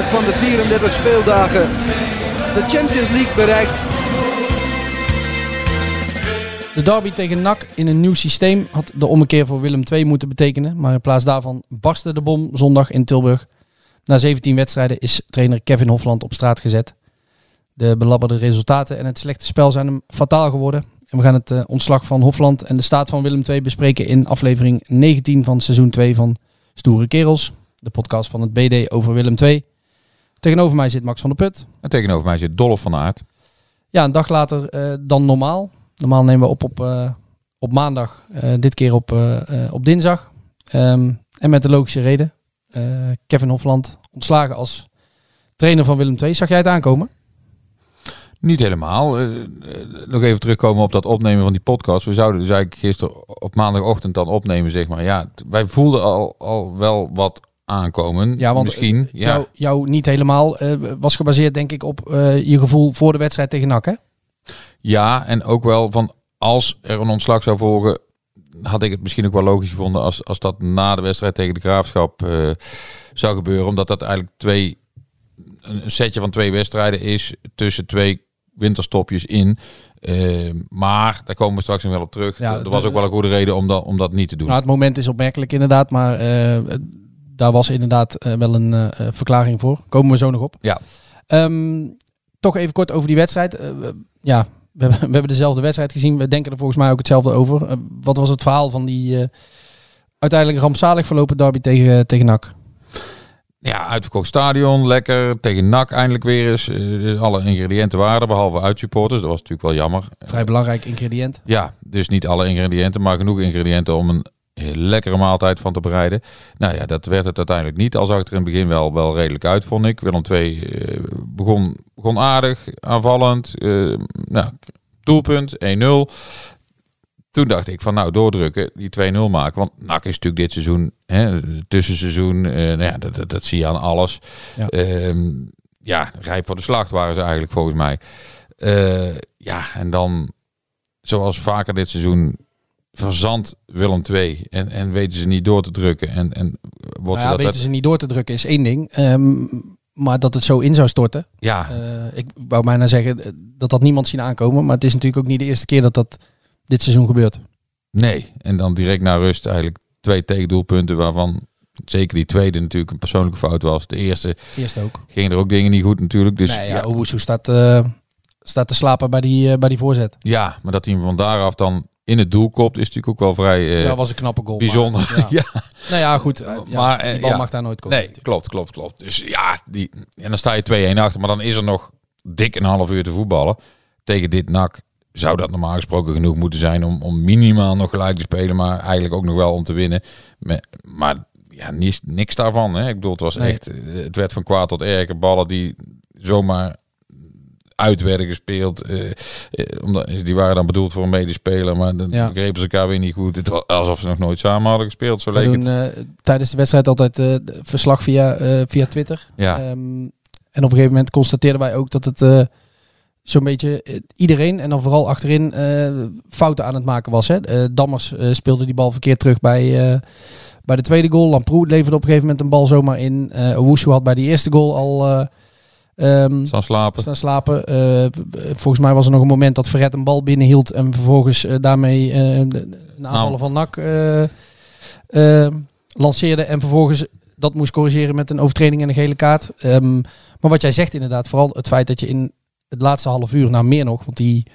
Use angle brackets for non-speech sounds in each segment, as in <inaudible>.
33 van de 34 speeldagen de Champions League bereikt. De derby tegen NAC in een nieuw systeem had de ommekeer voor Willem II moeten betekenen. Maar in plaats daarvan barstte de bom zondag in Tilburg. Na 17 wedstrijden is trainer Kevin Hofland op straat gezet. De belabberde resultaten en het slechte spel zijn hem fataal geworden. En we gaan het eh, ontslag van Hofland en de staat van Willem II bespreken in aflevering 19 van seizoen 2 van Stoere Kerels. De podcast van het BD over Willem II. Tegenover mij zit Max van der Put. En tegenover mij zit Dolph van Aert. Ja, een dag later eh, dan normaal. Normaal nemen we op op, eh, op maandag, eh, dit keer op, op dinsdag. Ehm, en met de logische reden. Kevin Hofland ontslagen als trainer van Willem II. Zag jij het aankomen? Niet helemaal. Eh, nog even terugkomen op dat opnemen van die podcast. We zouden dus eigenlijk gisteren op maandagochtend dan opnemen, zeg maar. Ja, wij voelden al, al wel wat aankomen. Ja, want Misschien. eh, Ja. jou, jou niet helemaal eh, was gebaseerd denk ik op eh, je gevoel voor de wedstrijd tegen NAC hè? ja, en ook wel van als er een ontslag zou volgen, had ik het misschien ook wel logisch gevonden als, als dat na de wedstrijd tegen de Graafschap zou gebeuren. Omdat dat eigenlijk twee, een setje van twee wedstrijden is tussen twee winterstopjes in. Eh, maar daar komen we straks nog wel op terug. Ja, er was ook wel een goede reden om dat, om dat niet te doen. Nou, het moment is opmerkelijk inderdaad, maar daar was inderdaad eh, wel een eh, eh, verklaring voor. Komen we zo nog op. Ja. Ehm, toch even kort over die wedstrijd. We- ja, we hebben, we hebben dezelfde wedstrijd gezien. We denken er volgens mij ook hetzelfde over. Wat was het verhaal van die uiteindelijk rampzalig verlopen derby tegen, tegen NAC? Ja, uitverkocht stadion, lekker. Tegen NAC eindelijk weer eens. Alle ingrediënten waren er, behalve uitsupporters. Dat was natuurlijk wel jammer. Vrij belangrijk ingrediënt. Ja, dus niet alle ingrediënten, maar genoeg ingrediënten om een lekkere maaltijd van te bereiden. Nou ja, dat werd het uiteindelijk niet. Al zag het er in het begin wel, wel redelijk uit, vond ik. Willem II eh, begon, begon aardig, aanvallend. eh, nou, doelpunt, 1-0. Toen dacht ik van nou doordrukken, die 2-0 maken. Want NAC is natuurlijk dit seizoen, hè, tussenseizoen, eh nou ja, dat, dat, dat zie je aan alles. Ja. Ehm, ja, rijp voor de slacht waren ze eigenlijk volgens mij. Eh, ja, en dan zoals vaker dit seizoen verzandt Willem II en, en weten ze niet door te drukken. En, en wordt Nou ze ja, dat weten ze niet door te drukken is één ding. Ehm, maar dat het zo in zou storten. Ja, Eh, ik wou bijna zeggen dat dat niemand zien aankomen. Maar het is natuurlijk ook niet de eerste keer dat dat dit seizoen gebeurt. nee. En dan direct na rust eigenlijk twee tegendoelpunten waarvan zeker die tweede natuurlijk een persoonlijke fout was. De eerste Eerst ook. gingen er ook dingen niet goed natuurlijk. Dus nee, ja, ja, staat, eh, staat te slapen bij die, eh, bij die voorzet. ja, maar dat hij hem van daaraf dan in het doel kopt is natuurlijk ook wel vrij eh, dat was een knappe goal. bijzonder. maar, ja. <laughs> ja. Nou ja, goed. eh, ja, Maar, eh, die bal ja. mag daar nooit komen. Nee, klopt, klopt, klopt. Dus ja, die, en dan sta je 2-1 achter. Maar dan is er nog dik een half uur te voetballen. Tegen dit NAC zou dat normaal gesproken genoeg moeten zijn om, om minimaal nog gelijk te spelen. Maar eigenlijk ook nog wel om te winnen. Maar, maar ja, niks, niks daarvan. Hè. Ik bedoel, het was Nee. echt... Het werd van kwaad tot erger. Ballen die zomaar uit werden gespeeld. eh, eh, omdat, die waren dan bedoeld voor een medespeler. Maar dan Ja. begrepen ze elkaar weer niet goed. Het was alsof ze nog nooit samen hadden gespeeld. Zo We leek doen het. eh, tijdens de wedstrijd altijd verslag via, via Twitter. Ja. Ehm, en op een gegeven moment constateerden wij ook dat het zo'n beetje iedereen en dan vooral achterin fouten aan het maken was. Hè. Dammers speelde die bal verkeerd terug bij, bij de tweede goal. Lamproe leverde op een gegeven moment een bal zomaar in. Owusu had bij die eerste goal al eh, ehm, Staan slapen. staan slapen. Eh, volgens mij was er nog een moment dat Verret een bal binnenhield en vervolgens eh, daarmee eh, een aanvaller Nou. van NAC eh, eh, lanceerde en vervolgens dat moest corrigeren met een overtreding en een gele kaart. Ehm, maar wat jij zegt inderdaad, vooral het feit dat je in het laatste half uur, nou meer nog, want die,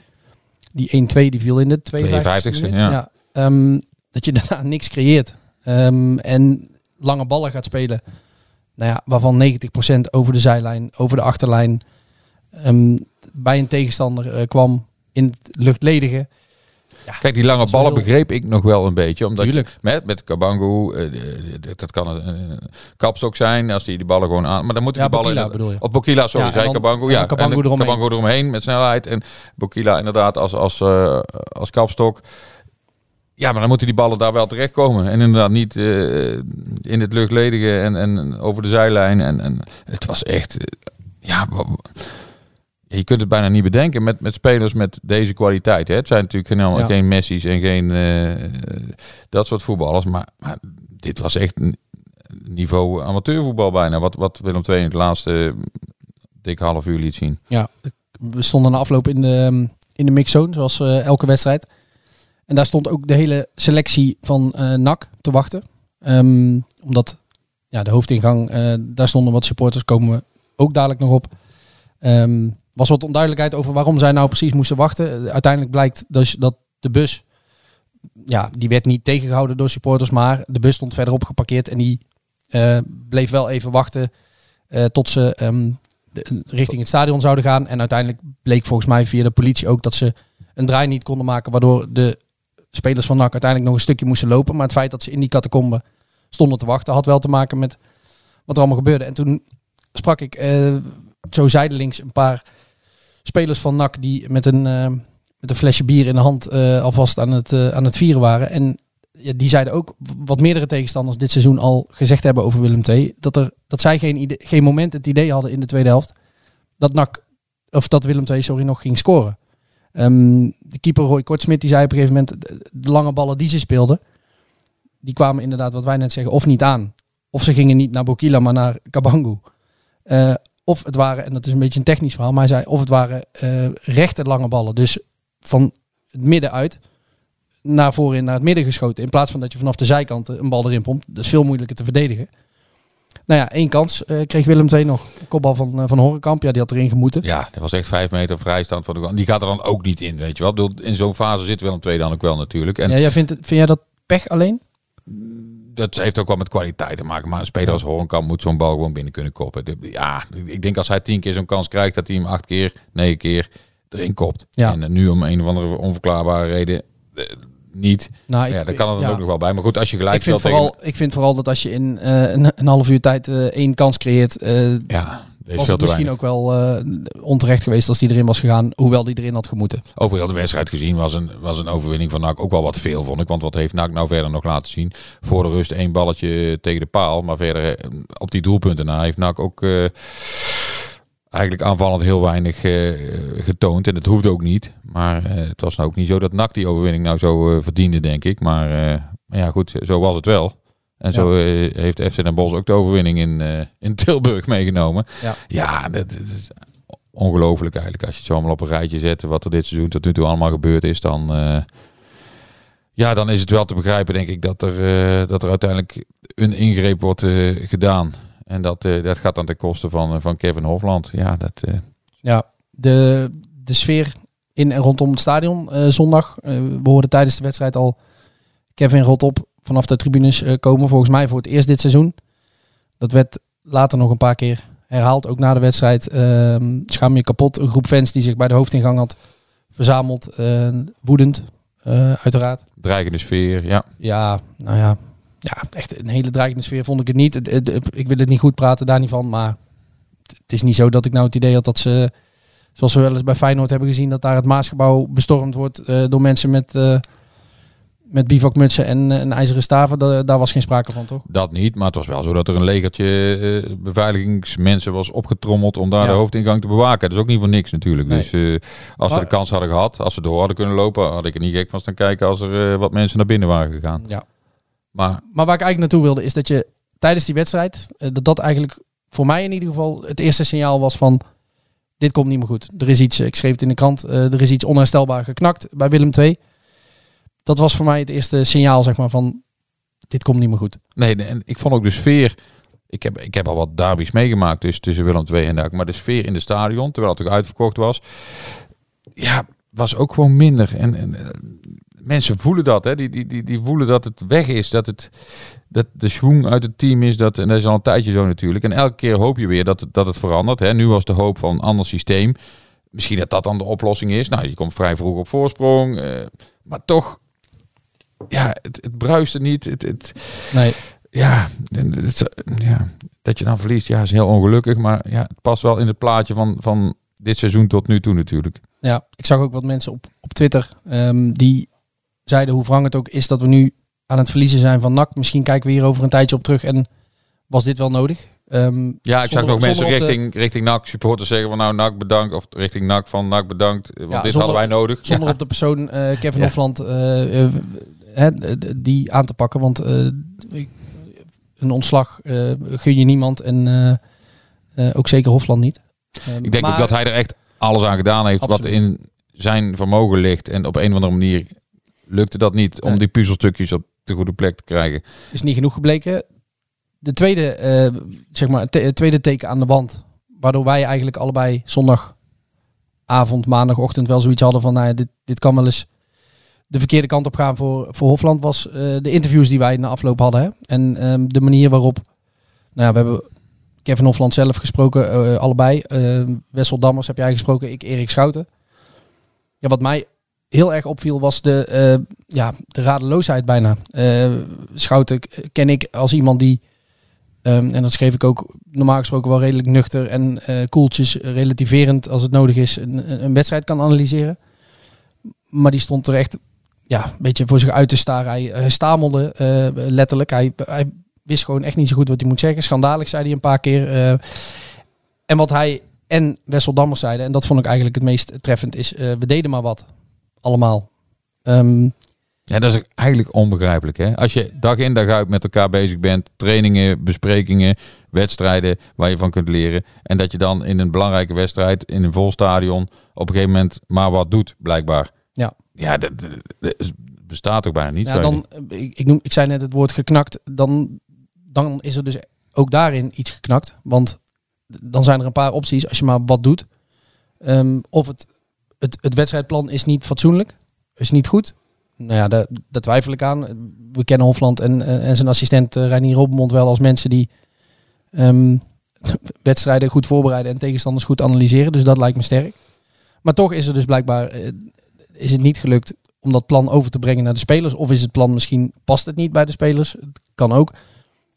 die 1-2 die viel in de 52e 52e, minuut. ja. Ehm, dat je <laughs> daarna niks creëert. Ehm, en lange ballen gaat spelen. Nou ja, waarvan 90% over de zijlijn, over de achterlijn. ehm, bij een tegenstander eh, kwam in het luchtledige. Kijk, die lange ballen heel- begreep ik nog wel een beetje. Omdat je- met, met Kabango, eh, dat- kan een kapstok zijn als die die ballen gewoon aan... Maar dan moeten Ja, die ballen... Bokila bedoel je. Of Bokila, sorry, Ja, zei Kabango. Ja, eromheen. Kabango eromheen met snelheid. En Bokila inderdaad als, als, eh, als kapstok. Ja, maar dan moeten die ballen daar wel terechtkomen. En inderdaad niet eh, in het luchtledige en, en over de zijlijn. En, en het was echt... eh, ja, je kunt het bijna niet bedenken met, met spelers met deze kwaliteit. Hè. Het zijn natuurlijk geen, Ja. geen Messi's en geen eh, dat soort voetballers. Maar, maar dit was echt een niveau amateurvoetbal bijna. Wat, wat Willem II in het laatste dik half uur liet zien. Ja, we stonden na afloop in de, in de mixzone, zoals elke wedstrijd. En daar stond ook de hele selectie van eh NAC te wachten. Ehm, omdat ja, de hoofdingang, eh, daar stonden wat supporters, komen we ook dadelijk nog op. Ehm was wat onduidelijkheid over waarom zij nou precies moesten wachten. Eh, Uiteindelijk blijkt dus dat de bus, ja, die werd niet tegengehouden door supporters, maar de bus stond verderop geparkeerd en die bleef wel even wachten tot ze ehm, richting het stadion zouden gaan. En uiteindelijk bleek volgens mij via de politie ook dat ze een draai niet konden maken, waardoor de spelers van NAC uiteindelijk nog een stukje moesten lopen. Maar het feit dat ze in die catacombe stonden te wachten had wel te maken met wat er allemaal gebeurde. En toen sprak ik eh, zo zijdelings een paar spelers van NAC die met een, eh, met een flesje bier in de hand eh, alvast aan het, aan het vieren waren. En ja, die zeiden ook, wat meerdere tegenstanders dit seizoen al gezegd hebben over Willem II, dat, er, dat zij geen, idee, geen moment het idee hadden in de tweede helft dat NAC, of dat Willem II sorry, nog ging scoren. Ehm, de keeper Roy Kortsmit die zei op een gegeven moment, de, lange ballen die ze speelden, die kwamen inderdaad, wat wij net zeggen, of niet aan. Of ze gingen niet naar Bokila, maar naar Kabangu. Eh, of het waren, en dat is een beetje een technisch verhaal, maar hij zei, of het waren eh, rechte lange ballen. Dus van het midden uit naar voren naar het midden geschoten. In plaats van dat je vanaf de zijkant een bal erin pompt. Dat is veel moeilijker te verdedigen. Nou ja, één kans eh, kreeg Willem II nog. Kopbal van, eh, van Horenkamp, ja, die had erin gemoeten. Ja, dat was echt vijf meter vrijstand van de goal. Die gaat er dan ook niet in, weet je wel. In zo'n fase zit Willem II dan ook wel natuurlijk. En Ja, jij vindt, vind jij dat pech alleen? dat heeft ook wel met kwaliteit te maken. Maar een speler als Horenkamp moet zo'n bal gewoon binnen kunnen koppen. Ja, ik denk als hij tien keer zo'n kans krijgt, dat hij hem acht keer, negen keer erin kopt. Ja. En eh, nu om een of andere onverklaarbare reden niet. Nou, ja, daar kan het dan ja. ook nog wel bij. Maar goed, als je gelijk Ik vind, vooral, ik vind vooral dat als je in eh, een, een half uur tijd eh, één kans creëert, tegen... Ja, was het misschien weinig. ook wel onterecht geweest als die erin was gegaan, hoewel die erin had gemoeten. Over heel de wedstrijd gezien was een, was een overwinning van NAC ook wel wat veel, vond ik. Want wat heeft NAC nou verder nog laten zien? Voor de rust één balletje tegen de paal. Maar verder op die doelpunten na heeft NAC ook eigenlijk aanvallend heel weinig eh, getoond. En dat hoeft ook niet. Maar eh, het was nou ook niet zo dat NAC die overwinning nou zo eh, verdiende, denk ik. Maar, maar ja, goed, zo was het wel. En zo heeft FC Den Bosch ook de overwinning in, in Tilburg meegenomen. Ja. Ja, dat, dat is ongelooflijk eigenlijk. Als je het zo allemaal op een rijtje zet, wat er dit seizoen tot nu toe allemaal gebeurd is, dan, ja, dan is het wel te begrijpen, denk ik, dat er, dat er uiteindelijk een ingreep wordt gedaan. En dat, eh, dat gaat dan ten koste van, eh, van Kevin Hofland. Ja, dat, eh, Ja, de, de sfeer in en rondom het stadion zondag. we hoorden tijdens de wedstrijd al Kevin Rotop vanaf de tribunes komen. Volgens mij voor het eerst dit seizoen. Dat werd later nog een paar keer herhaald. Ook na de wedstrijd. Ehm schaam je kapot. Een groep fans die zich bij de hoofdingang had verzameld. woedend, uiteraard. dreigende sfeer, ja. Ja, nou ja. Ja, echt een hele dreigende sfeer vond ik het niet. Ik wil het niet goed praten, daar niet van. Maar het is niet zo dat ik nou het idee had dat ze... Zoals we wel eens bij Feyenoord hebben gezien... dat daar het Maasgebouw bestormd wordt eh, door mensen met, eh met bivakmutsen en eh, een ijzeren staven. Da- daar was geen sprake van, toch? Dat niet, maar het was wel zo dat er een legertje eh, beveiligingsmensen was opgetrommeld om daar Ja. de hoofdingang te bewaken. Dat is ook niet voor niks natuurlijk. Nee. Dus eh, als ze de kans hadden gehad, als ze door hadden kunnen lopen, had ik er niet gek van staan kijken als er eh, wat mensen naar binnen waren gegaan. Ja. Maar Maar waar ik eigenlijk naartoe wilde is dat je tijdens die wedstrijd... eh, dat dat eigenlijk voor mij in ieder geval het eerste signaal was van... Dit komt niet meer goed. Er is iets, ik schreef het in de krant, eh, er is iets onherstelbaar geknakt bij Willem II. Dat was voor mij het eerste signaal, zeg maar, van dit komt niet meer goed. nee, en ik vond ook de sfeer Ik heb, ik heb al wat derbies meegemaakt tussen, tussen Willem II en NAC. Maar de sfeer in de stadion, terwijl het ook uitverkocht was, ja, was ook gewoon minder. En, en eh, mensen voelen dat, hè? Die, die, die, die voelen dat het weg is, dat, het, dat de schoen uit het team is. Dat, en dat is al een tijdje zo natuurlijk. En elke keer hoop je weer dat het, dat het verandert. Hè? Nu was de hoop van een ander systeem. Misschien dat dat dan de oplossing is. Nou, je komt vrij vroeg op voorsprong. eh, maar toch, ja, het, het bruiste niet. Het, het, Nee, ja, het- ja, dat je dan verliest, ja, is heel ongelukkig. Maar ja, het past wel in het plaatje van, van dit seizoen tot nu toe natuurlijk. ja, ik zag ook wat mensen op, op Twitter ehm, die zeiden hoe wrang het ook is dat we nu aan het verliezen zijn van NAC. Misschien kijken we hier over een tijdje op terug en was dit wel nodig? Ehm, Ja, ik zag nog mensen richting, richting NAC supporters zeggen van nou NAC bedankt. Of richting NAC van NAC bedankt. Want Ja, dit zonder- hadden wij nodig. Zonder Ja. op de persoon eh, Kevin Ja. Hofland hè, d- die aan te pakken. Want een ontslag gun je niemand en ook zeker Hofland niet. Ehm, Ik denk maar- ook dat hij er echt alles aan gedaan heeft Absoluut. wat in zijn vermogen ligt. En op een of andere manier lukte dat niet om die puzzelstukjes op de goede plek te krijgen. is niet genoeg gebleken. De tweede, eh, zeg maar, te- het tweede teken aan de wand, waardoor wij eigenlijk allebei zondagavond, maandagochtend wel zoiets hadden van, nou ja, dit, dit kan wel eens de verkeerde kant op gaan voor, voor Hofland, was eh, de interviews die wij na afloop hadden. Hè? En ehm, de manier waarop, nou ja, we hebben Kevin Hofland zelf gesproken, eh, allebei. Eh, Wessel Dammers heb jij gesproken, ik Erik Schouten. Ja, wat mij heel erg opviel was de, eh, ja, de radeloosheid bijna. Eh, Schouten ken ik als iemand die, ehm, en dat schreef ik ook normaal gesproken wel redelijk nuchter en eh koeltjes, relativerend als het nodig is, een, een wedstrijd kan analyseren. Maar die stond er echt ja, een beetje voor zich uit te staren. Hij, hij stamelde letterlijk. Hij, hij wist gewoon echt niet zo goed wat hij moet zeggen. Schandalig zei hij een paar keer. en wat hij en Wessel Dammers zeiden, en dat vond ik eigenlijk het meest treffend, is we deden maar wat. Allemaal. Ehm, Ja, dat is ook eigenlijk onbegrijpelijk. Hè? Als je dag in dag uit met elkaar bezig bent, trainingen, besprekingen, wedstrijden waar je van kunt leren. En dat je dan in een belangrijke wedstrijd, in een vol stadion, op een gegeven moment maar wat doet, blijkbaar. Ja. Ja, dat, bestaat toch bijna niet. Ja, dan, eh, ik, ik, noem, ik zei net het woord geknakt. Dan, dan is er dus ook daarin iets geknakt. Want dan zijn er een paar opties als je maar wat doet. Ehm, of het, het, het wedstrijdplan is niet fatsoenlijk, is niet goed. Nou ja, daar, daar twijfel ik aan. We kennen Hofland en, en zijn assistent uh, Reinier wel als mensen die ehm, <laughs> wedstrijden goed voorbereiden en tegenstanders goed analyseren. Dus dat lijkt me sterk. Maar toch is er dus blijkbaar eh, is het niet gelukt om dat plan over te brengen naar de spelers. Of is het plan misschien, past het niet bij de spelers? Kan ook.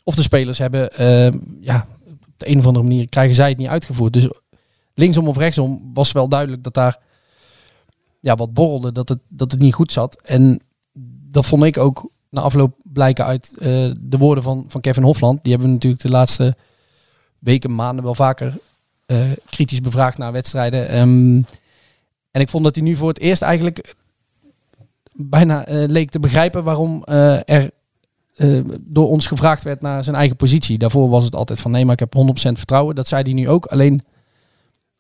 Of de spelers hebben, eh, ja, op de een of andere manier krijgen zij het niet uitgevoerd. Dus linksom of rechtsom was wel duidelijk dat daar ja, wat borrelde, dat het, dat het niet goed zat. En dat vond ik ook na afloop blijken uit eh, de woorden van, van Kevin Hofland. Die hebben we natuurlijk de laatste weken, maanden wel vaker eh, kritisch bevraagd naar wedstrijden. Ehm, en ik vond dat hij nu voor het eerst eigenlijk bijna eh, leek te begrijpen waarom er door ons gevraagd werd naar zijn eigen positie. Daarvoor was het altijd van nee, maar ik heb 100% vertrouwen. Dat zei hij nu ook. Alleen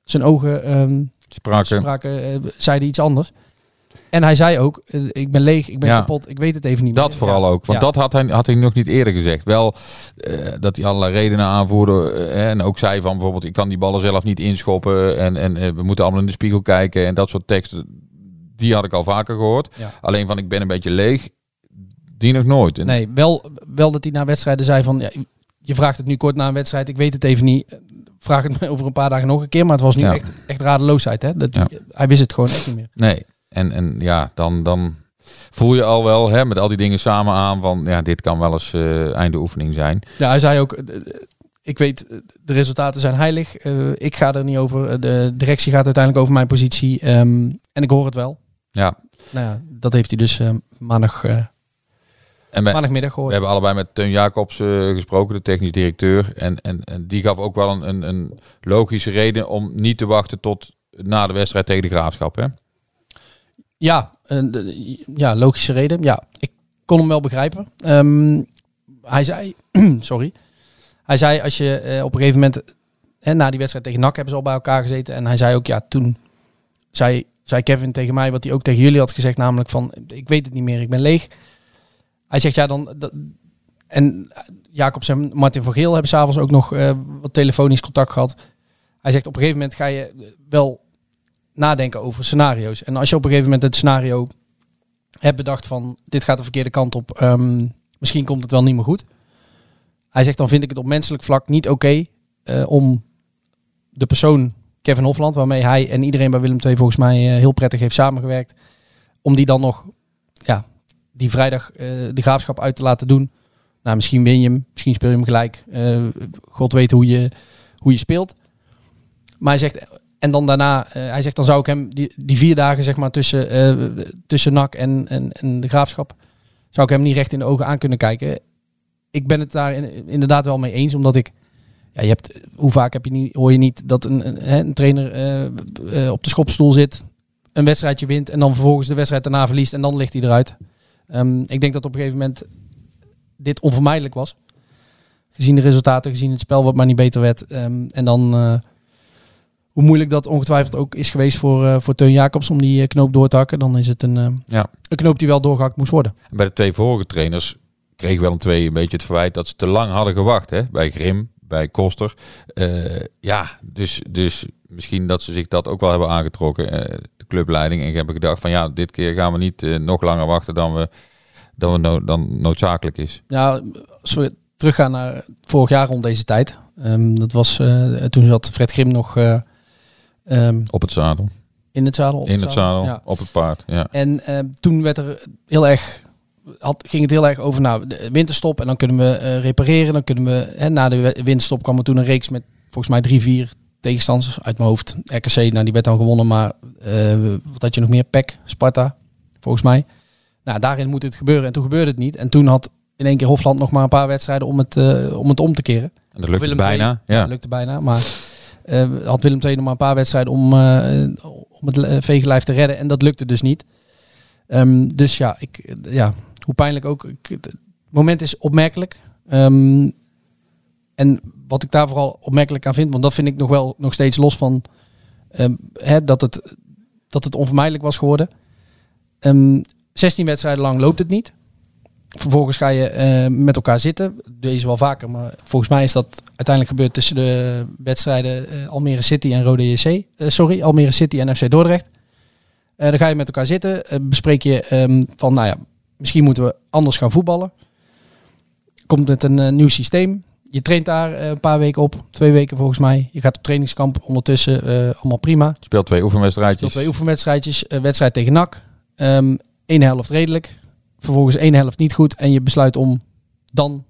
zijn ogen ehm, Spraken. spraken, eh, zei hij iets anders. En hij zei ook, eh, ik ben leeg, ik ben Ja. kapot, ik weet het even niet Dat meer. vooral Ja. ook. Want Ja. dat had hij, had hij nog niet eerder gezegd. Wel eh, dat hij allerlei redenen aanvoerde. en ook zei van bijvoorbeeld, ik kan die ballen zelf niet inschoppen. En, en we moeten allemaal in de spiegel kijken. En dat soort teksten, die had ik al vaker gehoord. Alleen van, ik ben een beetje leeg. Die nog nooit. En Nee, wel, wel dat hij na wedstrijden zei van, ja, je vraagt het nu kort na een wedstrijd, ik weet het even niet. Vraag het me over een paar dagen nog een keer. Maar het was nu Ja. echt, echt radeloosheid. Hè? Dat, Ja. Hij wist het gewoon echt niet meer. Nee. En, en ja, dan, dan voel je al wel hè, met al die dingen samen aan van, ja, dit kan wel eens eh einde oefening zijn. Ja, hij zei ook, eh, eh, ik weet, de resultaten zijn heilig. Ik ga er niet over. De directie gaat uiteindelijk over mijn positie. Ehm, en ik hoor het wel. Ja. Nou ja, dat heeft hij dus eh, maandag, En we, maandagmiddag we hebben allebei met Teun Jacobs eh, gesproken, de technisch directeur. En, en, en die gaf ook wel een, een, een logische reden om niet te wachten tot na de wedstrijd tegen de Graafschap. Hè? Ja, de- ja, logische reden. Ja, ik kon hem wel begrijpen. Ehm, hij zei, <clears throat> sorry. Hij zei als je eh, op een gegeven moment, hè, na die wedstrijd tegen NAC hebben ze al bij elkaar gezeten. En hij zei ook, ja, toen zei, zei Kevin tegen mij wat hij ook tegen jullie had gezegd. Namelijk van, ik weet het niet meer, ik ben leeg. Hij zegt, ja, dan, En Jacobs en Martin van Geel hebben s'avonds ook nog uh, wat telefonisch contact gehad. Hij zegt op een gegeven moment ga je wel nadenken over scenario's. En als je op een gegeven moment het scenario hebt bedacht van dit gaat de verkeerde kant op, um, misschien komt het wel niet meer goed. Hij zegt dan vind ik het op menselijk vlak niet oké okay, om de persoon Kevin Hofland, waarmee hij en iedereen bij Willem II volgens mij heel prettig heeft samengewerkt, om die dan nog ja, die vrijdag de graafschap uit te laten doen. Nou, misschien win je hem, misschien speel je hem gelijk. Uh, God weet hoe je, hoe je speelt. Maar hij zegt, en dan daarna, uh, hij zegt, dan zou ik hem die, die vier dagen zeg maar tussen, uh, tussen NAC en, en, en de graafschap, zou ik hem niet recht in de ogen aan kunnen kijken. Ik ben het daar in, inderdaad wel mee eens, omdat ik, ja, je hebt, hoe vaak heb je niet, hoor je niet dat een, een, een trainer op de schopstoel zit, een wedstrijdje wint en dan vervolgens de wedstrijd daarna verliest en dan ligt hij eruit. Um, ik denk dat op een gegeven moment dit onvermijdelijk was. Gezien de resultaten, gezien het spel wat maar niet beter werd. Um, en dan uh, hoe moeilijk dat ongetwijfeld ook is geweest voor, uh, voor Teun Jacobs om die uh, knoop door te hakken. Dan is het een, uh, ja. een knoop die wel doorgehakt moest worden. En bij de twee vorige trainers kreeg wel een twee een beetje het verwijt dat ze te lang hadden gewacht. Hè? Bij Grim, bij Koster. ja, dus, dus misschien dat ze zich dat ook wel hebben aangetrokken. de clubleiding. En hebben gedacht van ja, dit keer gaan we niet nog langer wachten dan we dan, no dan noodzakelijk is. Ja, als we teruggaan naar vorig jaar rond deze tijd. Um, dat was uh, toen zat Fred Grim nog uh, um, op het zadel. In het zadel. Op in het zadel, zadel ja. op het paard. Ja. En uh, toen werd er heel erg had, ging het heel erg over nou, de winterstop en dan kunnen we uh, repareren. Dan kunnen we, hè, na de winterstop kwam er toen een reeks met volgens mij drie, vier tegenstanders uit mijn hoofd. RKC, nou die werd dan gewonnen, maar uh, wat had je nog meer? PEC, Sparta, volgens mij. Nou, daarin moet het gebeuren. En toen gebeurde het niet. En toen had in één keer Hofland nog maar een paar wedstrijden om het, uh, om, het om te keren. En dat lukte Willem bijna. II, ja. dat lukte bijna. Maar uh, had Willem II nog maar een paar wedstrijden om, uh, om het vegenlijf te redden. En dat lukte dus niet. Um, dus ja, ik, ja, hoe pijnlijk ook. Ik, het moment is opmerkelijk. Um, en wat ik daar vooral opmerkelijk aan vind, want dat vind ik nog wel nog steeds los van um, hè, dat, het, dat het onvermijdelijk was geworden. 16 wedstrijden lang loopt het niet. Vervolgens ga je uh, met elkaar zitten. Deze wel vaker, maar volgens mij is dat uiteindelijk gebeurd tussen de wedstrijden uh, Almere City en Rode JC. Uh, sorry, Almere City en FC Dordrecht. dan ga je met elkaar zitten. bespreek je um, van, nou ja, misschien moeten we anders gaan voetballen. Komt met een nieuw systeem. Je traint daar een paar weken op, twee weken volgens mij. Je gaat op trainingskamp ondertussen, allemaal prima. Je speelt twee oefenwedstrijdjes. Speelt twee oefenwedstrijdjes, wedstrijd tegen NAC. Um, Eén helft redelijk, vervolgens één helft niet goed. En je besluit om dan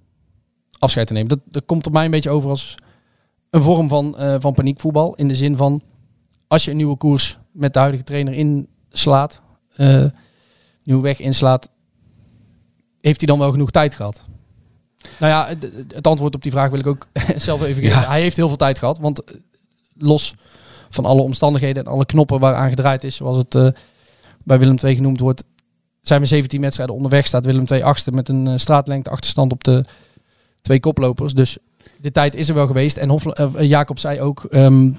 afscheid te nemen. Dat, dat komt op mij een beetje over als een vorm van, uh, van paniekvoetbal. In de zin van, als je een nieuwe koers met de huidige trainer inslaat, uh, nieuwe weg inslaat, heeft hij dan wel genoeg tijd gehad? Nou ja, het, antwoord op die vraag wil ik ook <laughs> zelf even geven. Ja. Hij heeft heel veel tijd gehad, want eh, los van alle omstandigheden en alle knoppen waar aan gedraaid is, zoals het uh, bij Willem II genoemd wordt, zijn we 17 wedstrijden onderweg. Staat Willem 2 achtste met een uh, straatlengte achterstand op de twee koplopers. Dus de tijd is er wel geweest. En Hof, uh, Jacob zei ook, um,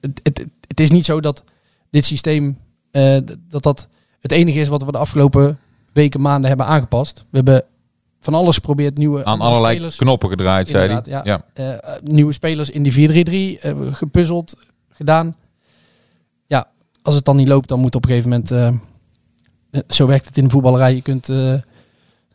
het, het, het, is niet zo dat dit systeem, dat dat het enige is wat we de afgelopen weken, maanden hebben aangepast. We hebben van alles geprobeerd, nieuwe Aan allerlei spelers, knoppen gedraaid, zei hij. Ja, ja. nieuwe spelers in die 4-3-3, gepuzzeld, gedaan. Ja, als het dan niet loopt, dan moet op een gegeven moment zo werkt het in de voetballerij. Je kunt, een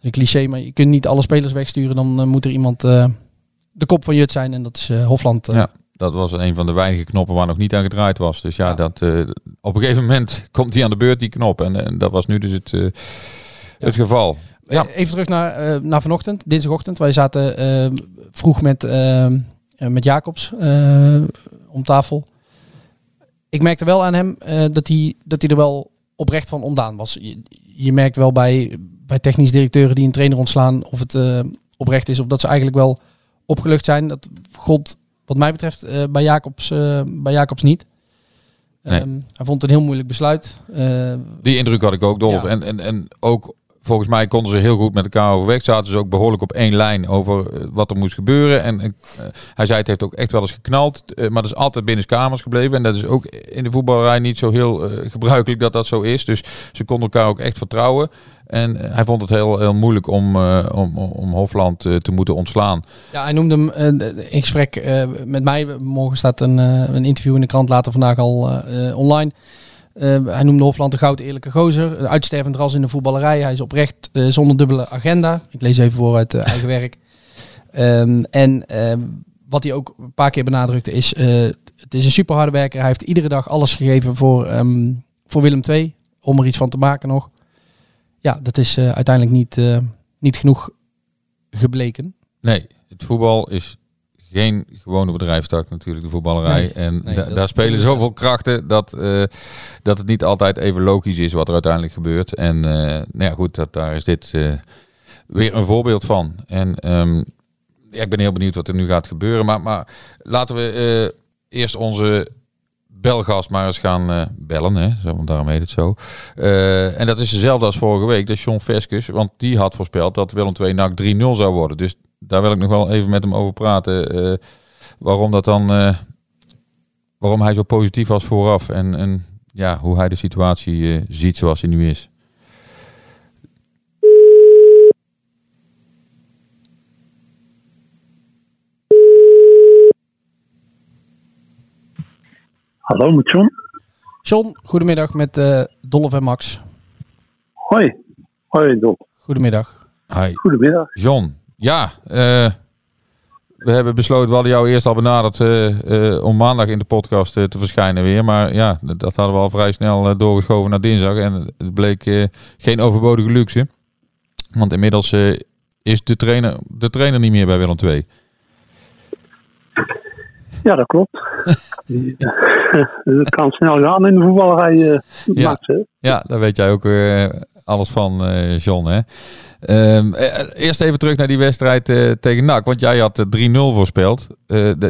cliché, maar je kunt niet alle spelers wegsturen. Dan moet er iemand de kop van Jut zijn en dat is Hofland. Ja, dat was een van de weinige knoppen waar nog niet aan gedraaid was. Dus ja, ja. Dat, op een gegeven moment <laughs> komt hij aan de beurt, die knop. En, en dat was nu dus het, ja. het geval. Ja. Even terug naar, naar vanochtend, dinsdagochtend. Wij zaten vroeg met, met Jacobs om tafel. Ik merkte wel aan hem dat, hij, dat hij er wel oprecht van ontdaan was. Je, je, merkt wel bij, bij technisch directeuren die een trainer ontslaan of het oprecht is of dat ze eigenlijk wel opgelucht zijn. Dat God, wat mij betreft, bij, Jacobs, bij Jacobs niet. Nee. Um, hij vond het een heel moeilijk besluit. die indruk had ik ook, Dolf. Ja. En, en, en ook volgens mij konden ze heel goed met elkaar overweg. Zaten ze ook behoorlijk op één lijn over eh, wat er moest gebeuren. En eh, hij zei het heeft ook echt wel eens geknald. eh, maar dat is altijd binnen kamers gebleven. En dat is ook in de voetballerij niet zo heel gebruikelijk dat dat zo is. Dus ze konden elkaar ook echt vertrouwen. En hij vond het heel, heel moeilijk om, om, om Hofland te moeten ontslaan. Ja, hij noemde hem in gesprek met mij. Morgen staat een, een interview in de krant, later vandaag al online. Eh, hij noemde Hofland een goud eerlijke gozer. Een uitstervend ras in de voetballerij. Hij is oprecht eh, zonder dubbele agenda. Ik lees even voor uit eh, eigen <laughs> werk. Ehm, en ehm, wat hij ook een paar keer benadrukte is... eh, het is een super harde werker. Hij heeft iedere dag alles gegeven voor, ehm, voor Willem II. Om er iets van te maken nog. Ja, dat is uiteindelijk niet, niet genoeg gebleken. Nee, het voetbal is geen gewone bedrijfstak natuurlijk, de voetballerij. Nee, en nee, da- dat daar spelen zoveel krachten dat, eh, dat het niet altijd even logisch is wat er uiteindelijk gebeurt. En eh, nou ja, goed, dat, daar is dit eh, weer een voorbeeld van. En ehm, ja, ik ben heel benieuwd wat er nu gaat gebeuren. Maar, maar laten we eerst onze belgast maar eens gaan bellen. Hè? Zo, want daarom heet het zo. En dat is dezelfde als vorige week. Dat is John. Want die had voorspeld dat Willem 2 NAC 3-0 zou worden. Dus daar wil ik nog wel even met hem over praten. eh, waarom dat dan... eh, waarom hij zo positief was vooraf. En, en ja, hoe hij de situatie eh, ziet zoals hij nu is. Hallo, met John. John, goedemiddag met eh Dolph en Max. Hoi. Hoi, Dol. Goedemiddag. Hi. Goedemiddag. John, ja, eh, we hebben besloten, we hadden jou eerst al benaderd eh, eh, om maandag in de podcast te verschijnen weer. Maar ja, dat dat hadden we al vrij snel eh, doorgeschoven naar dinsdag. En het bleek eh, geen overbodige luxe. Want inmiddels eh, is de trainer, de trainer niet meer bij Willem II. Ja, dat klopt. <laughs> Het kan snel gaan in de voetballerij, Ja. Ja, daar weet jij ook eh, alles van, eh, John. Hè? Ehm, eh, eerst even terug naar die wedstrijd eh, tegen NAC. Want jij had eh, 3-0 voorspeld.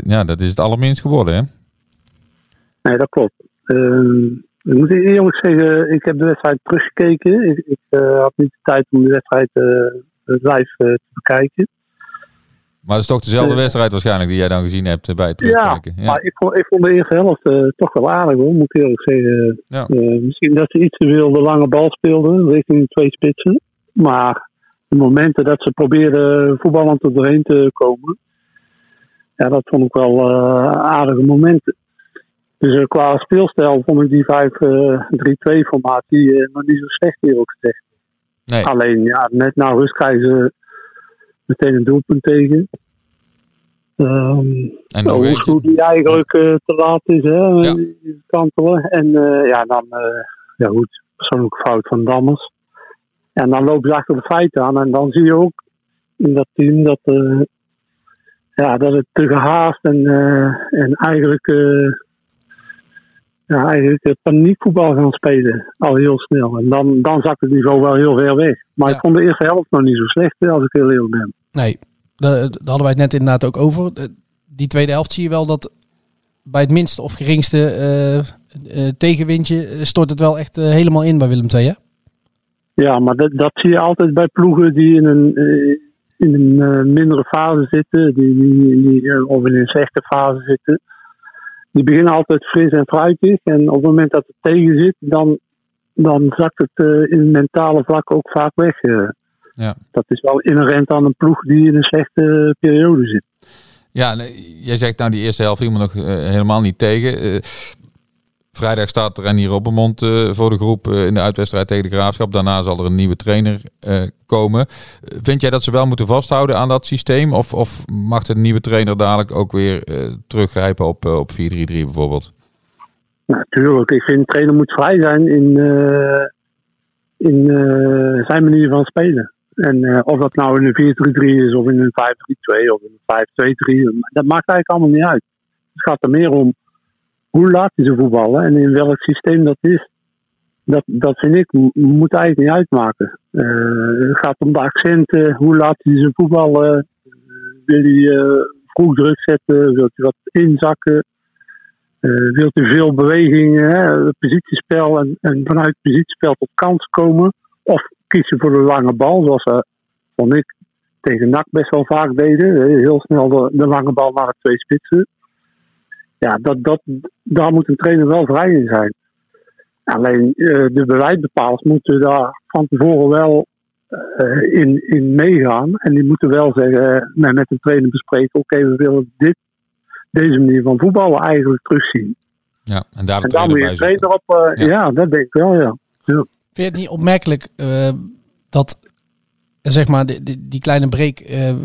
Ja, dat is het allerminst geworden, hè? Nee, dat klopt. Ehm, ik moet eerlijk zeggen, ik heb de wedstrijd teruggekeken. Ik, ik had niet de tijd om de wedstrijd live te bekijken. Maar het is toch dezelfde wedstrijd waarschijnlijk die jij dan gezien hebt eh, bij het terugkijken. Ja, Maar ik vond, ik vond de eerste helft eh, toch wel aardig hoor, moet ik eerlijk zeggen. Ja. Eh, misschien dat ze iets te veel de lange bal speelden richting de twee spitsen. Maar de momenten dat ze probeerden voetballend er doorheen te komen, ja, dat vond ik wel aardige momenten. Dus qua speelstijl vond ik die 5-3-2 formatie nog niet zo slecht eerlijk gezegd. nee. Alleen ja, net na rust krijgen ze meteen een doelpunt tegen. Ehm, en nou, hoe goed die eigenlijk eh, te laat is, hè? Ja. Kantelen. En eh, ja, dan, eh, ja goed, persoonlijke fout van Dammers. En dan lopen ze achter de feiten aan. En dan zie je ook in dat team dat, ja, dat het te gehaast en, en eigenlijk, ja, eigenlijk paniekvoetbal gaan spelen. Al heel snel. En dan, dan zakt het niveau wel heel ver weg. Maar Ja. ik vond de eerste helft nog niet zo slecht, als ik heel eerlijk ben. Nee, daar, hadden wij het net inderdaad ook over. Eh, Die tweede helft zie je wel dat bij het minste of geringste eh, eh, tegenwindje stort het wel echt helemaal in bij Willem II, hè? Ja, maar dat, dat zie je altijd bij ploegen die in een, in een mindere fase zitten, die, die, die, of in een slechte fase zitten. Die beginnen altijd fris en fruitig. En op het moment dat het tegen zit, dan, dan zakt het in mentale vlak ook vaak weg. Eh. Ja. Dat is wel inherent aan een ploeg die in een slechte periode zit. Ja, jij zegt nou die eerste helft me nog eh, helemaal niet tegen. Eh, vrijdag staat Renier Robbermond eh voor de groep eh, in de uitwedstrijd tegen de Graafschap. Daarna zal er een nieuwe trainer eh, komen. Eh, Vind jij dat ze wel moeten vasthouden aan dat systeem? Of, of mag de nieuwe trainer dadelijk ook weer eh, teruggrijpen op, eh, op 4-3-3 bijvoorbeeld? Natuurlijk, ik vind de trainer moet vrij zijn in, eh, in eh, zijn manier van spelen. En eh, of dat nou in een 4-3-3 is of in een 5-3-2 of in een 5-2-3, dat maakt eigenlijk allemaal niet uit. Het gaat er meer om hoe laat hij ze voetballen en in welk systeem dat is. Dat, dat vind ik, moet eigenlijk niet uitmaken. Eh, het gaat om de accenten, hoe laat hij ze voetballen. Eh, wil hij eh, vroeg druk zetten, wil hij wat inzakken. Eh wilt u veel beweging, positiespel en, en vanuit positiespel tot kans komen? Of kies je voor de lange bal, zoals ze, vond ik, tegen NAC best wel vaak deden. Heel snel de, de lange bal naar de twee spitsen. Ja, dat, dat, daar moet een trainer wel vrij in zijn. Alleen uh, de beleidsbepalers moeten daar van tevoren wel uh, in, in meegaan. En die moeten wel zeggen, met, met de trainer bespreken: oké, okay, we willen dit, deze manier van voetballen eigenlijk terugzien. Ja, en daar en moet je een trainer op. Uh, ja. ja. dat denk ik wel, ja. ja. Vind je het niet opmerkelijk dat zeg maar, die, die, kleine break uh,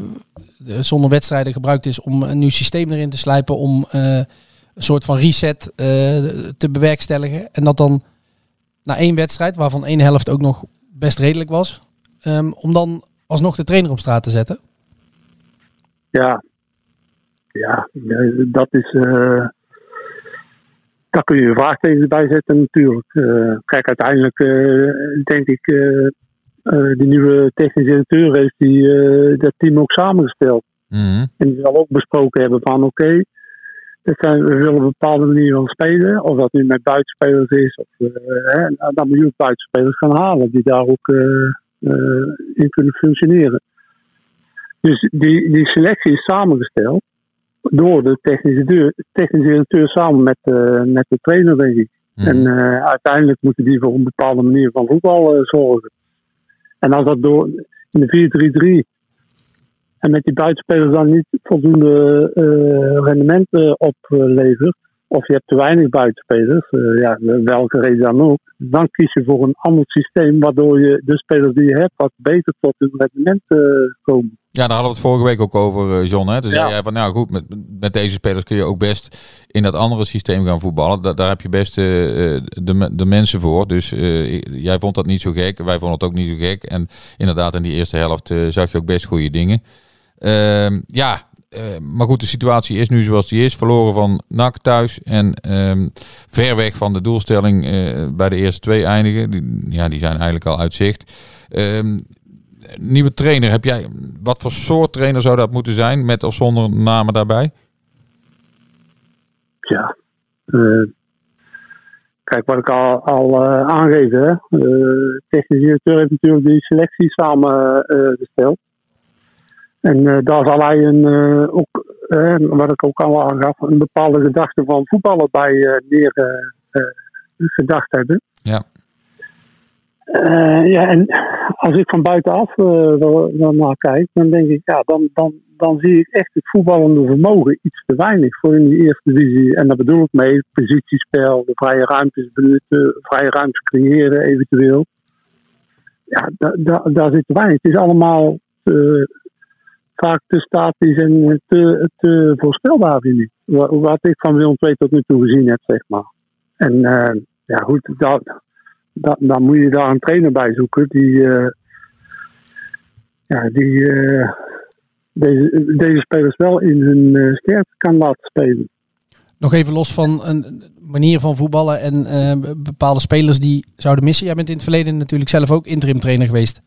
zonder wedstrijden gebruikt is om een nieuw systeem erin te slijpen, om uh, een soort van reset te bewerkstelligen. En dat dan na één wedstrijd, waarvan één helft ook nog best redelijk was, um, om dan alsnog de trainer op straat te zetten? Ja, ja dat is. Daar kun je vraagtekens bij zetten natuurlijk. kijk, uiteindelijk denk ik uh, die nieuwe technische directeur heeft die, dat team ook samengesteld. Mm -hmm. En die zal ook besproken hebben van oké, okay, we willen een bepaalde manier van spelen. Of dat nu met buitenspelers is. Of, hè, dan moet je ook buitenspelers gaan halen die daar ook in kunnen functioneren. Dus die, die selectie is samengesteld door de technische, deur, technische directeur samen met, met de trainer, denk ik. Mhm. En uiteindelijk moeten die voor een bepaalde manier van voetbal zorgen. En als dat door in de 4-3-3 en met die buitenspelers dan niet voldoende uh, rendement uh, oplevert, of je hebt te weinig buitenspelers, uh, ja, welke reden dan ook, dan kies je voor een ander systeem waardoor je de spelers die je hebt wat beter tot hun rendement komen. Ja, daar hadden we het vorige week ook over, John. Hè? Dus ja. jij van, nou goed, met, met deze spelers kun je ook best in dat andere systeem gaan voetballen. Da daar heb je best uh, de, de mensen voor. Dus uh, jij vond dat niet zo gek. Wij vonden het ook niet zo gek. En inderdaad, in die eerste helft uh, zag je ook best goede dingen. Ehm, ja, maar goed, de situatie is nu zoals die is. Verloren van NAC thuis en um, ver weg van de doelstelling bij de eerste twee eindigen. Die, ja, die zijn eigenlijk al uit zicht. Nieuwe trainer, heb jij, wat voor soort trainer zou dat moeten zijn, met of zonder namen daarbij? Ja, uh, kijk wat ik al, al uh, aangeef, hè. Uh, technische directeur heeft natuurlijk die selectie samengesteld. en daar zal hij een, ook, wat ik ook al aangaf, een bepaalde gedachte van voetballen bij neer gedacht hebben. Ja. Uh, ja, en als ik van buitenaf uh, naar kijk, dan denk ik, ja, dan, dan, dan zie ik echt het voetballende vermogen iets te weinig voor in die eerste divisie. En daar bedoel ik mee, positiespel, de vrije ruimtes benutten, vrije ruimtes creëren eventueel. Ja, daar daar zit te weinig. Het is allemaal te, vaak te statisch en te, te voorspelbaar, vind ik. Wat, ik van Willem II tot nu toe gezien heb, zeg maar. En ja, goed, dat dan, dan moet je daar een trainer bij zoeken die, uh, ja, die uh, deze, deze spelers wel in hun uh, kan laten spelen. Nog even los van een manier van voetballen en bepaalde spelers die zouden missen. Jij bent in het verleden natuurlijk zelf ook interim trainer geweest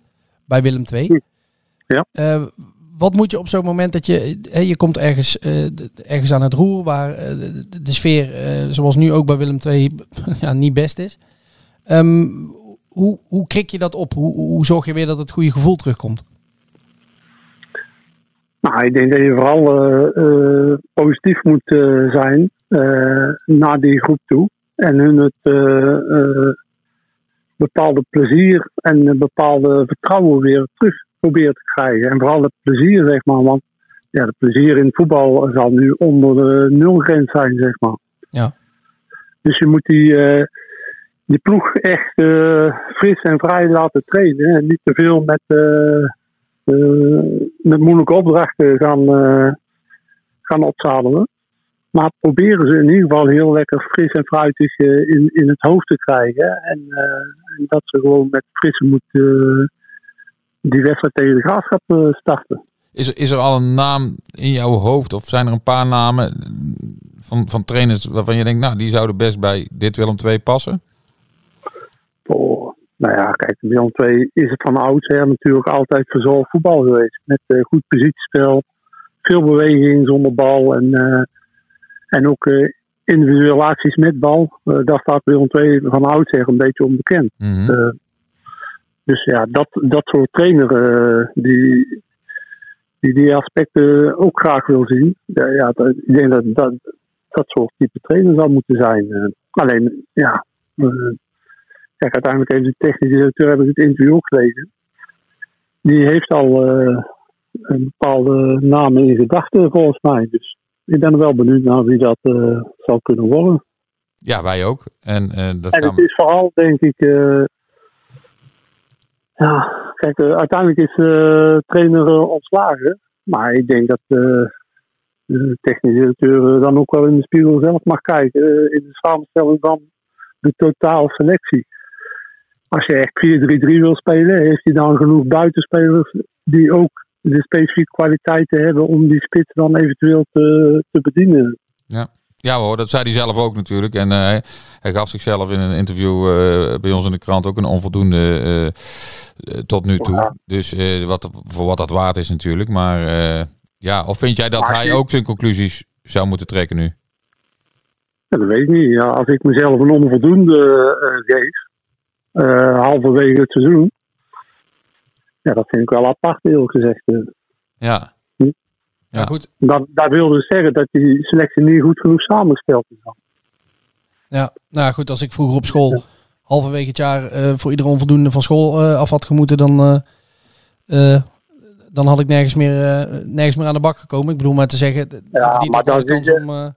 bij Willem II. Ja. wat moet je op zo'n moment dat je, je komt ergens, ergens aan het roer waar de sfeer, zoals nu ook bij Willem II, <laughs> ja, niet best is. Um, hoe, hoe krik je dat op? Hoe, hoe zorg je weer dat het goede gevoel terugkomt? Nou, ik denk dat je vooral uh, uh, positief moet uh, zijn naar die groep toe. En hun het bepaalde plezier en bepaalde vertrouwen weer terug proberen te krijgen. En vooral het plezier, zeg maar. Want ja, het plezier in voetbal zal nu onder de nulgrens zijn, zeg maar. Ja. Dus je moet die die ploeg echt uh, fris en vrij laten trainen. En niet te veel met, uh, uh, met moeilijke opdrachten gaan, gaan opzadelen. Maar proberen ze in ieder geval heel lekker fris en fruitig in, in het hoofd te krijgen. En, dat ze gewoon met frisse moed die wedstrijd tegen de graafschap starten. Is er, is er al een naam in jouw hoofd of zijn er een paar namen van, van trainers waarvan je denkt, nou die zouden best bij dit Willem 2 passen? Nou ja, kijk, Willem 2 is het van oudsher natuurlijk altijd verzorgd voetbal geweest. Met uh, goed positiespel, veel beweging zonder bal en, uh, en ook uh, individuele acties met bal. daar staat Willem 2 van oudsher een beetje onbekend. Mm -hmm. Dus ja, dat, dat soort trainer eh, die, die die aspecten ook graag wil zien. Ja, ja, dat, ik denk dat dat, dat soort type trainer zou moeten zijn. Eh, alleen, ja, eh, kijk, uiteindelijk heeft de technische directeur, heb ik het interview ook gelezen. Die heeft al eh, een bepaalde namen in gedachten volgens mij. Dus ik ben wel benieuwd naar wie dat eh, zou kunnen worden. Ja, wij ook. En, eh, dat En het is vooral, denk ik. ja, kijk, uiteindelijk is de trainer ontslagen. Maar ik denk dat de technische directeur dan ook wel in de spiegel zelf mag kijken. in de samenstelling van de totale selectie. Als je echt 4-3-3 wil spelen, heeft hij dan genoeg buitenspelers die ook de specifieke kwaliteiten hebben om die spits dan eventueel te, te bedienen. Ja hoor, dat zei hij zelf ook natuurlijk. En eh, hij gaf zichzelf in een interview eh, bij ons in de krant ook een onvoldoende eh, tot nu toe. Ja. Dus wat, voor wat dat waard is natuurlijk. Maar ja, of vind jij dat Maar hij ik- ook zijn conclusies zou moeten trekken nu? Ja, dat weet ik niet. Ja, als ik mezelf een onvoldoende geef, halverwege het seizoen, ja, dat vind ik wel apart, eerlijk gezegd. Eh, Ja, Ja, Ja. goed. Dat, dat wil dus zeggen dat die selectie niet goed genoeg samengesteld is. dan. Ja, nou goed, als ik vroeger op school halverwege het jaar eh, voor iedere onvoldoende van school eh, af had gemoeten, dan, eh, eh, dan had ik nergens meer, eh, nergens meer aan de bak gekomen. Ik bedoel maar te zeggen, Ja, maar zit je- om... eh,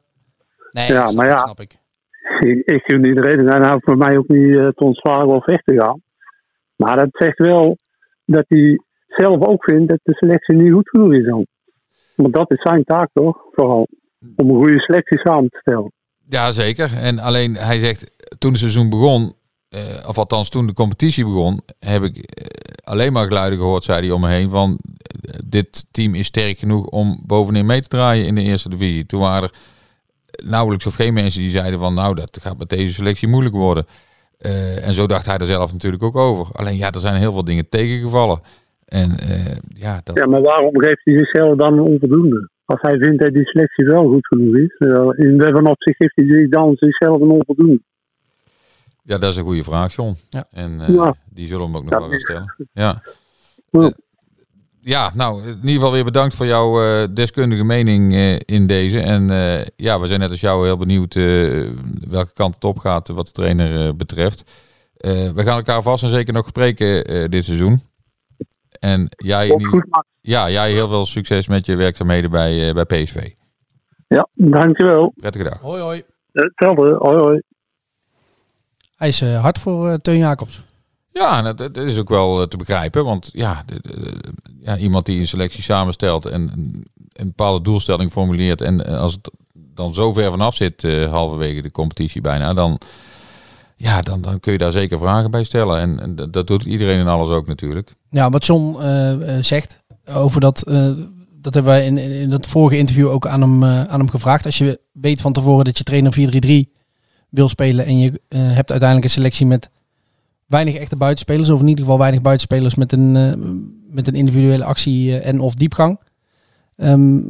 nee, Ja, dat maar ja. snap ik. Ik, ik gun iedereen en hij voor mij ook niet eh, te ontslagen of weg te gaan. Maar dat zegt wel dat hij zelf ook vindt dat de selectie niet goed genoeg is. Dan. Want dat is zijn taak toch? Vooral. Om een goede selectie samen te stellen. ja zeker. En alleen hij zegt, toen het seizoen begon, eh, of althans toen de competitie begon, heb ik eh, alleen maar geluiden gehoord, zei hij om me heen, van dit team is sterk genoeg om bovenin mee te draaien in de eerste divisie. Toen waren er nauwelijks of geen mensen die zeiden van nou dat gaat met deze selectie moeilijk worden. Eh, en zo dacht hij er zelf natuurlijk ook over. Alleen ja, er zijn heel veel dingen tegengevallen. En eh, ja, dat, Ja, maar waarom geeft hij zichzelf dan een onvoldoende? Als hij vindt dat die selectie wel goed genoeg is. eh, In welke opzicht geeft hij zich dan zichzelf een onvoldoende? ja, dat is een goede vraag, John. Ja. En eh, Ja. die zullen we hem ook nog wel gaan stellen. Ja. Ja. Nou, in ieder geval weer bedankt voor jouw eh, deskundige mening eh, in deze. En eh, ja, we zijn net als jou heel benieuwd eh, welke kant het op gaat wat de trainer eh, betreft. Eh, we gaan elkaar vast en zeker nog spreken eh, dit seizoen. En jij, ja, jij heel veel succes met je werkzaamheden bij, eh, bij PSV. ja, dankjewel. Prettige dag. Hoi hoi. Hetzelfde. Hoi hoi. Hij is hard voor eh, Teun Jacobs. Ja, en dat, dat is ook wel te begrijpen. Want ja, ja, iemand die een selectie samenstelt en een, een bepaalde doelstelling formuleert. En eh, als het dan zo ver vanaf zit, eh, halverwege de competitie bijna, dan, ja, dan, dan kun je daar zeker vragen bij stellen. En, dat- doet iedereen en alles ook natuurlijk. Ja, wat John eh, zegt over dat, dat hebben wij in, in, dat vorige interview ook aan hem, aan hem gevraagd. Als je weet van tevoren dat je trainer 4-3-3 wil spelen en je hebt uiteindelijk een selectie met weinig echte buitenspelers, of in ieder geval weinig buitenspelers met een, met een individuele actie eh, en of diepgang. Ehm,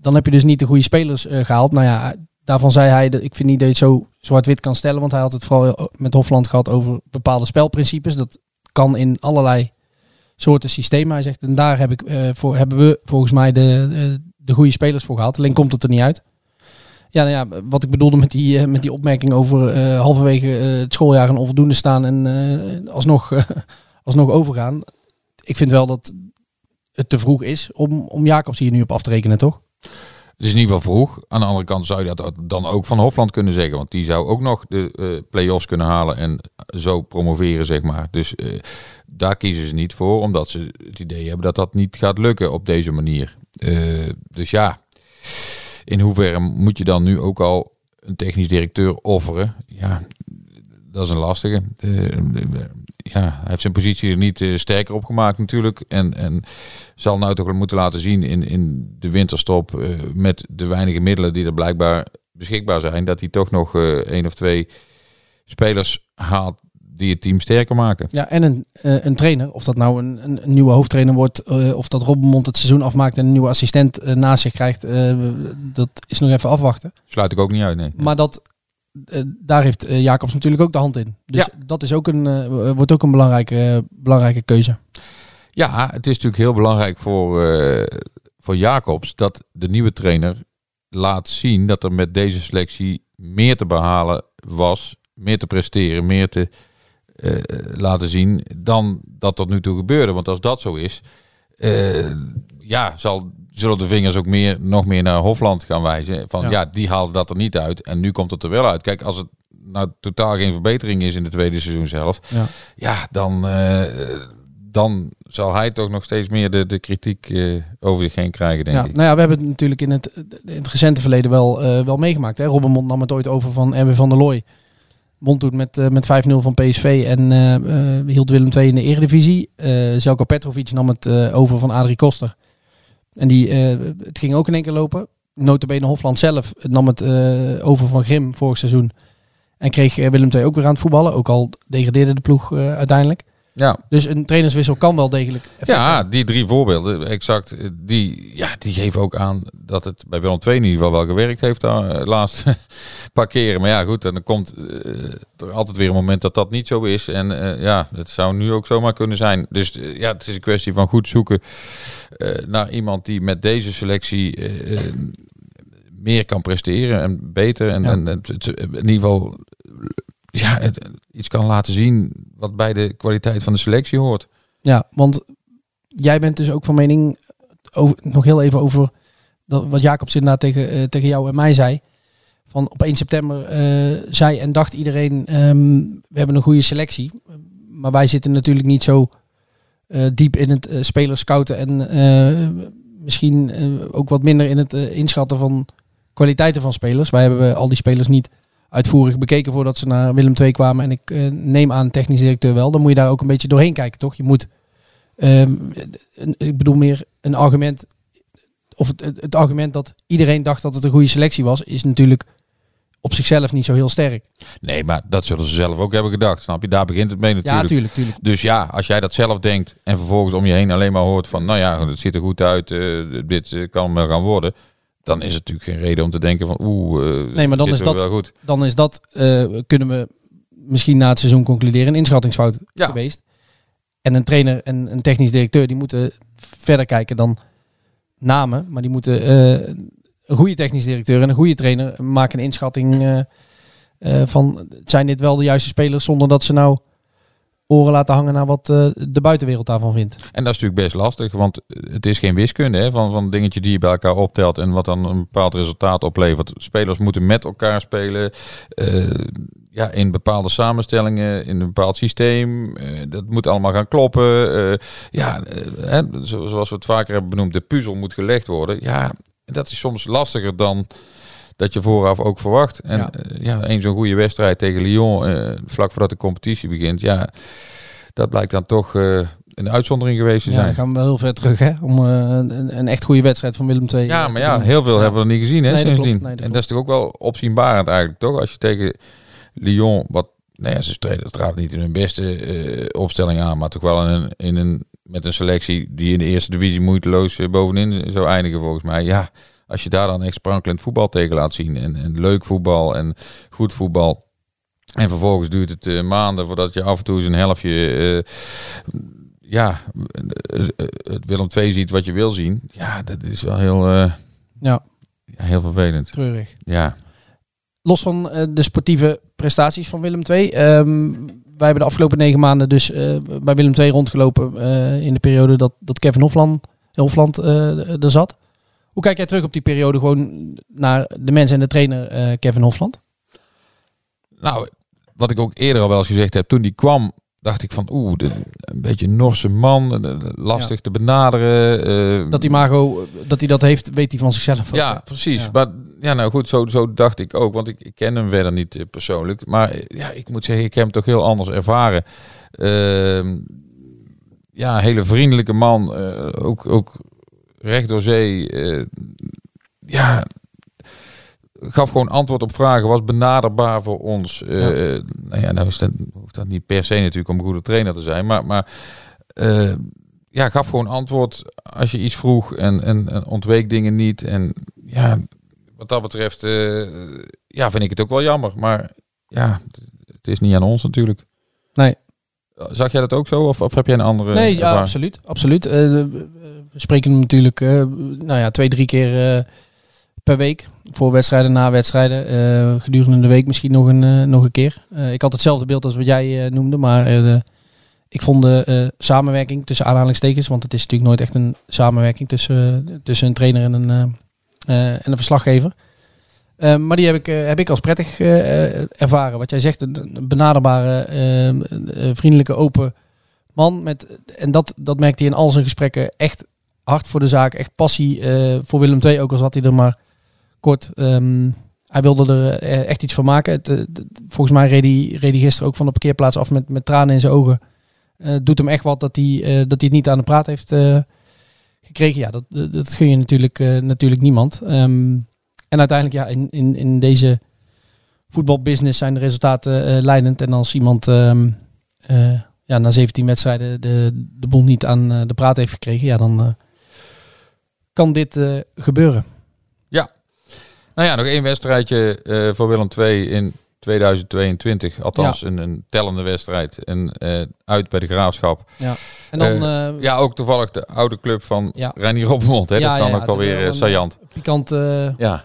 dan heb je dus niet de goede spelers eh, gehaald. Nou ja, daarvan zei hij, dat ik vind niet dat je het zo zwart-wit kan stellen, want hij had het vooral met Hofland gehad over bepaalde spelprincipes. Dat kan in allerlei soorten systemen. Hij zegt, en daar heb ik, eh, voor, hebben we volgens mij de, de, de goede spelers voor gehaald. Alleen komt het er niet uit. Ja, nou ja, wat ik bedoelde met die, eh, met die opmerking over eh, halverwege eh, het schooljaar een onvoldoende staan en eh, alsnog, eh, <laughs> alsnog overgaan. Ik vind wel dat het te vroeg is om, om Jacobs hier nu op af te rekenen, toch? Het is in ieder geval vroeg. Aan de andere kant zou je dat dan ook van Hofland kunnen zeggen. Want die zou ook nog de eh play-offs kunnen halen en zo promoveren, zeg maar. Dus eh, daar kiezen ze niet voor, omdat ze het idee hebben dat dat niet gaat lukken op deze manier. Eh, dus ja, in hoeverre moet je dan nu ook al een technisch directeur offeren? Ja, dat is een lastige. Ja, hij heeft zijn positie er niet eh, sterker op gemaakt natuurlijk. En, en zal nou toch moeten laten zien in, in de winterstop eh, met de weinige middelen die er blijkbaar beschikbaar zijn, dat hij toch nog eh één of twee spelers haalt die het team sterker maken. Ja, en een, een trainer. Of dat nou een, een, nieuwe hoofdtrainer wordt, of dat Robbenmond het seizoen afmaakt en een nieuwe assistent eh, naast zich krijgt, dat is nog even afwachten. Sluit ik ook niet uit, nee. Maar dat daar heeft eh, Jacobs natuurlijk ook de hand in. Dus Ja. dat is ook een, eh, wordt ook een belangrijke, belangrijke keuze. Ja, het is natuurlijk heel belangrijk voor, eh, voor Jacobs dat de nieuwe trainer laat zien dat er met deze selectie meer te behalen was, meer te presteren, meer te eh, laten zien dan dat tot nu toe gebeurde. Want als dat zo is, eh, ja, zal, zullen de vingers ook meer, nog meer naar Hofland gaan wijzen. Van Ja. ja. die haalde dat er niet uit en nu komt het er wel uit. Kijk, als het nou totaal geen verbetering is in de tweede seizoen zelf, Ja. ja, dan, eh, dan zal hij toch nog steeds meer de, de kritiek eh, over zich heen krijgen, denk Ja, ik. nou ja, we hebben het natuurlijk in het, in het recente verleden wel, eh, wel meegemaakt. Hè? Robbenmond nam het ooit over van Erwin van der Looy. Won toen met, met 5-0 van PSV en hield Willem II in de eredivisie. Zelko Petrovic nam het over van Adrie Koster. En die, eh, het ging ook in één keer lopen. Notabene Hofland zelf nam het eh, over van Grim vorig seizoen. En kreeg eh, Willem II ook weer aan het voetballen. Ook al degradeerde de ploeg uiteindelijk. Ja, Dus een trainerswissel kan wel degelijk effect ja, hebben. die drie voorbeelden, exact, eh, die, ja, die geven ook aan dat het bij Willem II in ieder geval wel gewerkt heeft de eh, laatste <laughs> paar keren. Maar ja, goed, en dan komt eh, er altijd weer een moment dat dat niet zo is. En ja, het zou nu ook zomaar kunnen zijn. Dus ja, het is een kwestie van goed zoeken naar iemand die met deze selectie meer kan presteren en beter. En, Ja. en het- in ieder geval ja, het- iets kan laten zien wat bij de kwaliteit van de selectie hoort. Ja, want jij bent dus ook van mening, over, nog heel even over dat, wat Jacobs inderdaad tegen, eh, tegen jou en mij zei. Van op 1 september eh, zei en dacht iedereen, ehm, we hebben een goede selectie. Maar wij zitten natuurlijk niet zo eh, diep in het spelers scouten en misschien ook wat minder in het inschatten van kwaliteiten van spelers. Wij hebben al die spelers niet uitvoerig bekeken voordat ze naar Willem II kwamen. En ik eh, neem aan, technisch directeur wel. Dan moet je daar ook een beetje doorheen kijken, toch? Je moet, ehm, ik bedoel meer een argument, of het, het, het argument dat iedereen dacht dat het een goede selectie was, is natuurlijk op zichzelf niet zo heel sterk. Nee, maar dat zullen ze zelf ook hebben gedacht. Snap je? Daar begint het mee natuurlijk. Ja, tuurlijk, tuurlijk. Dus ja, als jij dat zelf denkt en vervolgens om je heen alleen maar hoort van, nou ja, het ziet er goed uit, eh, dit eh, kan wel gaan worden, dan is het natuurlijk geen reden om te denken van, oeh, eh, Nee, maar dan is dat- wel goed. Dan is dat, eh, kunnen we misschien na het seizoen concluderen, een inschattingsfout Ja. geweest. En een trainer en een technisch directeur, die moeten verder kijken dan namen. Maar die moeten eh, een goede technisch directeur en een goede trainer maken een inschatting van, zijn dit wel de juiste spelers, zonder dat ze nou oren laten hangen naar wat eh, de buitenwereld daarvan vindt. En dat is natuurlijk best lastig, want het is geen wiskunde hè, van, van dingetje die je bij elkaar optelt en wat dan een bepaald resultaat oplevert. Spelers moeten met elkaar spelen, eh, ja, in bepaalde samenstellingen, in een bepaald systeem. Eh, dat moet allemaal gaan kloppen. Ja, hè, zo- zoals we het vaker hebben benoemd, de puzzel moet gelegd worden. Ja, dat is soms lastiger dan dat je vooraf ook verwacht. En Ja. ja, ja een zo'n goede wedstrijd tegen Lyon, eh, vlak voordat de competitie begint, ja, dat blijkt dan toch eh, een uitzondering geweest te Ja, zijn. dan gaan we wel heel ver terug, hè, om eh, een, een echt goede wedstrijd van Willem II. Ja, eh, maar ja, heel veel Ja. hebben we er niet gezien hè, Nee, sindsdien. klopt. Nee, dat en dat is toch ook wel opzienbarend eigenlijk, toch? Als je tegen Lyon, wat, nou ja, ze treden straat niet in hun beste eh, opstelling aan, maar toch wel in een, in een, met een selectie die in de eerste divisie moeiteloos eh, bovenin zou eindigen volgens mij. Ja, als je daar dan echt sprankelend voetbal tegen laat zien en, en leuk voetbal en goed voetbal. En vervolgens duurt het eh, maanden voordat je af en toe eens een helftje eh, ja, eh, het Willem II ziet wat je wil zien. Ja, dat is wel heel, Ja, heel vervelend. treurig. Ja. Los van de sportieve prestaties van Willem II. ehm, wij hebben de afgelopen negen maanden dus bij Willem II rondgelopen in de periode dat, dat Kevin Hofland, Hofland er zat. Hoe kijk jij terug op die periode gewoon naar de mensen en de trainer eh, Kevin Hofland? Nou, wat ik ook eerder al wel eens gezegd heb, toen die kwam, dacht ik van oeh, een beetje een Norse man, lastig te benaderen. eh, Dat imago, dat hij dat heeft, weet hij van zichzelf. Ja, precies. Ja. Maar ja, nou goed, zo, zo dacht ik ook. Want ik, ik ken hem verder niet eh, persoonlijk. Maar ja, ik moet zeggen, ik heb hem toch heel anders ervaren. Ehm, ja, hele vriendelijke man. ook, ook recht door zee. eh, ja, gaf gewoon antwoord op vragen. Was benaderbaar voor ons. Eh, Ja. Nou ja, nou is dat, hoeft dat niet per se natuurlijk om een goede trainer te zijn. Maar, maar eh, ja, gaf gewoon antwoord als je iets vroeg en, en, en ontweek dingen niet. En ja, wat dat betreft, eh, ja, vind ik het ook wel jammer. Maar ja, het is niet aan ons natuurlijk. Nee. Zag jij dat ook zo? Of, of heb jij een andere Nee, ja, absoluut. absoluut. Spreken natuurlijk eh, nou ja, twee, drie keer eh, per week. Voor wedstrijden, na wedstrijden. eh, gedurende de week misschien nog een, nog een keer. Ik had hetzelfde beeld als wat jij noemde. Maar ik vond de samenwerking tussen aanhalingstekens. Want het is natuurlijk nooit echt een samenwerking tussen, tussen een trainer en een, en een verslaggever. Maar die heb ik, heb ik als prettig ervaren. Wat jij zegt, een, benaderbare, vriendelijke, open man. Met, en dat, dat merkte hij in al zijn gesprekken. Echt hard voor de zaak, echt passie eh, voor Willem II. Ook al zat hij er maar kort. Ehm, hij wilde er eh, echt iets van maken. Het, eh, volgens mij reed hij, reed gisteren ook van de parkeerplaats af met, met tranen in zijn ogen. Doet hem echt wat dat hij, dat hij het niet aan de praat heeft gekregen. Ja, dat, dat, gun je natuurlijk, natuurlijk niemand. Ehm, en uiteindelijk, ja, in, in, in deze voetbalbusiness zijn de resultaten leidend. En als iemand ehm, eh, ja, na 17 wedstrijden de, de boel niet aan de praat heeft gekregen, ja, dan kan dit eh, gebeuren. Nou ja, nog één wedstrijdje eh, voor Willem II in 2022. Althans, een, een tellende wedstrijd. En eh, uit bij de Graafschap. En dan Ja, ook toevallig de oude club van Ja. Reinier Robbenmond. Hè? Ja, dat is dan ja, ook alweer saillant. pikant, Ja,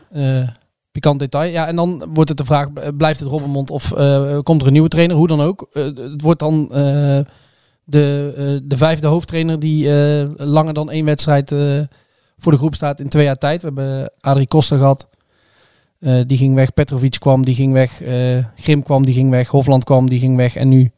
pikant detail. Ja, en dan wordt het de vraag, blijft het Robbenmond of komt er een nieuwe trainer? Hoe dan ook. Het wordt dan de, de vijfde hoofdtrainer die langer dan één wedstrijd voor de groep staat in twee jaar tijd. We hebben Adrie Koster gehad. Eh, die ging weg. Petrovic kwam, die ging weg. eh, Grim kwam, die ging weg. Hofland kwam, die ging weg. En nu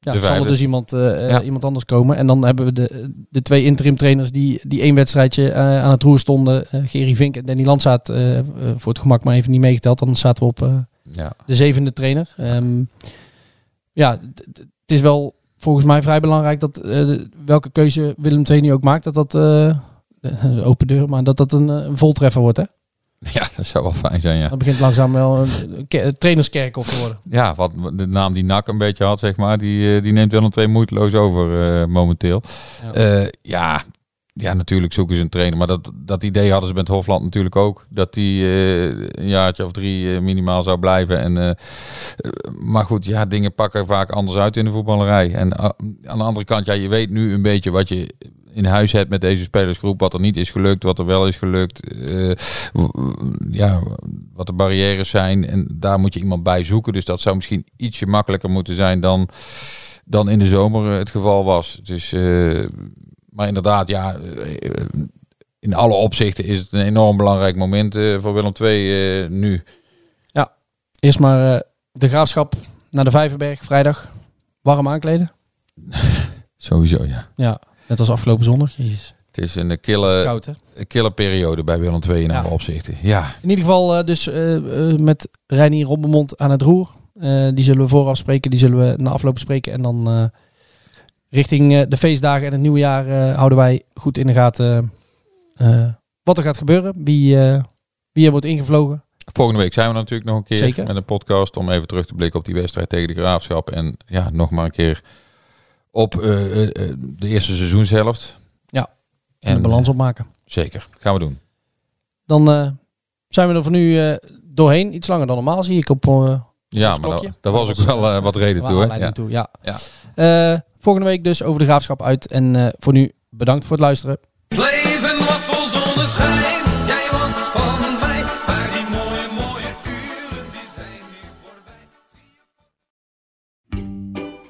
ja, zal er dus iemand, eh, Ja. iemand anders komen. En dan hebben we de, de twee interim trainers die, die één wedstrijdje aan het roer stonden. Gerry Vink en Danny Landsaat. eh, voor het gemak maar even niet meegeteld. Dan zaten we op ja. de zevende trainer. Ehm, ja, het is wel volgens mij vrij belangrijk dat welke keuze Willem II nu ook maakt, dat dat een <laughs> open deur, maar dat dat een, eh, een voltreffer wordt. Hè? ja, dat zou wel fijn zijn, ja. Dat begint langzaam wel een ke- trainerskerkhof te worden. Ja, wat de naam die NAC een beetje had, zeg maar, die, eh, die neemt Willem II moeiteloos over eh, momenteel. Ja. Ja. ja, ja, natuurlijk zoeken ze een trainer. Maar dat, dat idee hadden ze met Hofland natuurlijk ook. Dat die een jaartje of drie minimaal zou blijven. En, maar goed, ja, dingen pakken vaak anders uit in de voetballerij. En aan de andere kant, ja, je weet nu een beetje wat je in huis hebt met deze spelersgroep. Wat er niet is gelukt, wat er wel is gelukt. eh, ja, wat de barrières zijn. En daar moet je iemand bij zoeken. Dus dat zou misschien ietsje makkelijker moeten zijn dan, dan in de zomer eh, het geval was. Dus, maar inderdaad, ja, in alle opzichten is het een enorm belangrijk moment voor Willem II nu. Eerst maar de graafschap naar de Vijverberg vrijdag. Warm aankleden. <laughs> Sowieso, ja. Ja, net als afgelopen zondag. Jezus. Het is een is kille, koud hè. kille periode bij Willem II in Ja. alle opzichten. Ja, In ieder geval eh, dus eh, eh, met Reinier Robbenmond aan het roer. Die zullen we vooraf spreken, die zullen we na afloop spreken. En dan richting de feestdagen en het nieuwe jaar houden wij goed in de gaten wat er gaat gebeuren. Wie, wie er wordt ingevlogen. Volgende week zijn we natuurlijk nog een keer Zeker. met een podcast om even terug te blikken op die wedstrijd tegen de Graafschap. En ja, nog maar een keer op eh, eh, eh, de eerste seizoenshelft. Ja, En de balans opmaken. zeker, gaan we doen. Dan eh, zijn we er voor nu eh, doorheen. Iets langer dan normaal zie ik op... eh, Ja, maar dat was ook wel eh, wat reden toe. Hè? Ja. toe, ja. Ja. Eh, volgende week dus over de graafschap uit. En eh, voor nu bedankt voor het luisteren. Het leven was vol zonneschijn,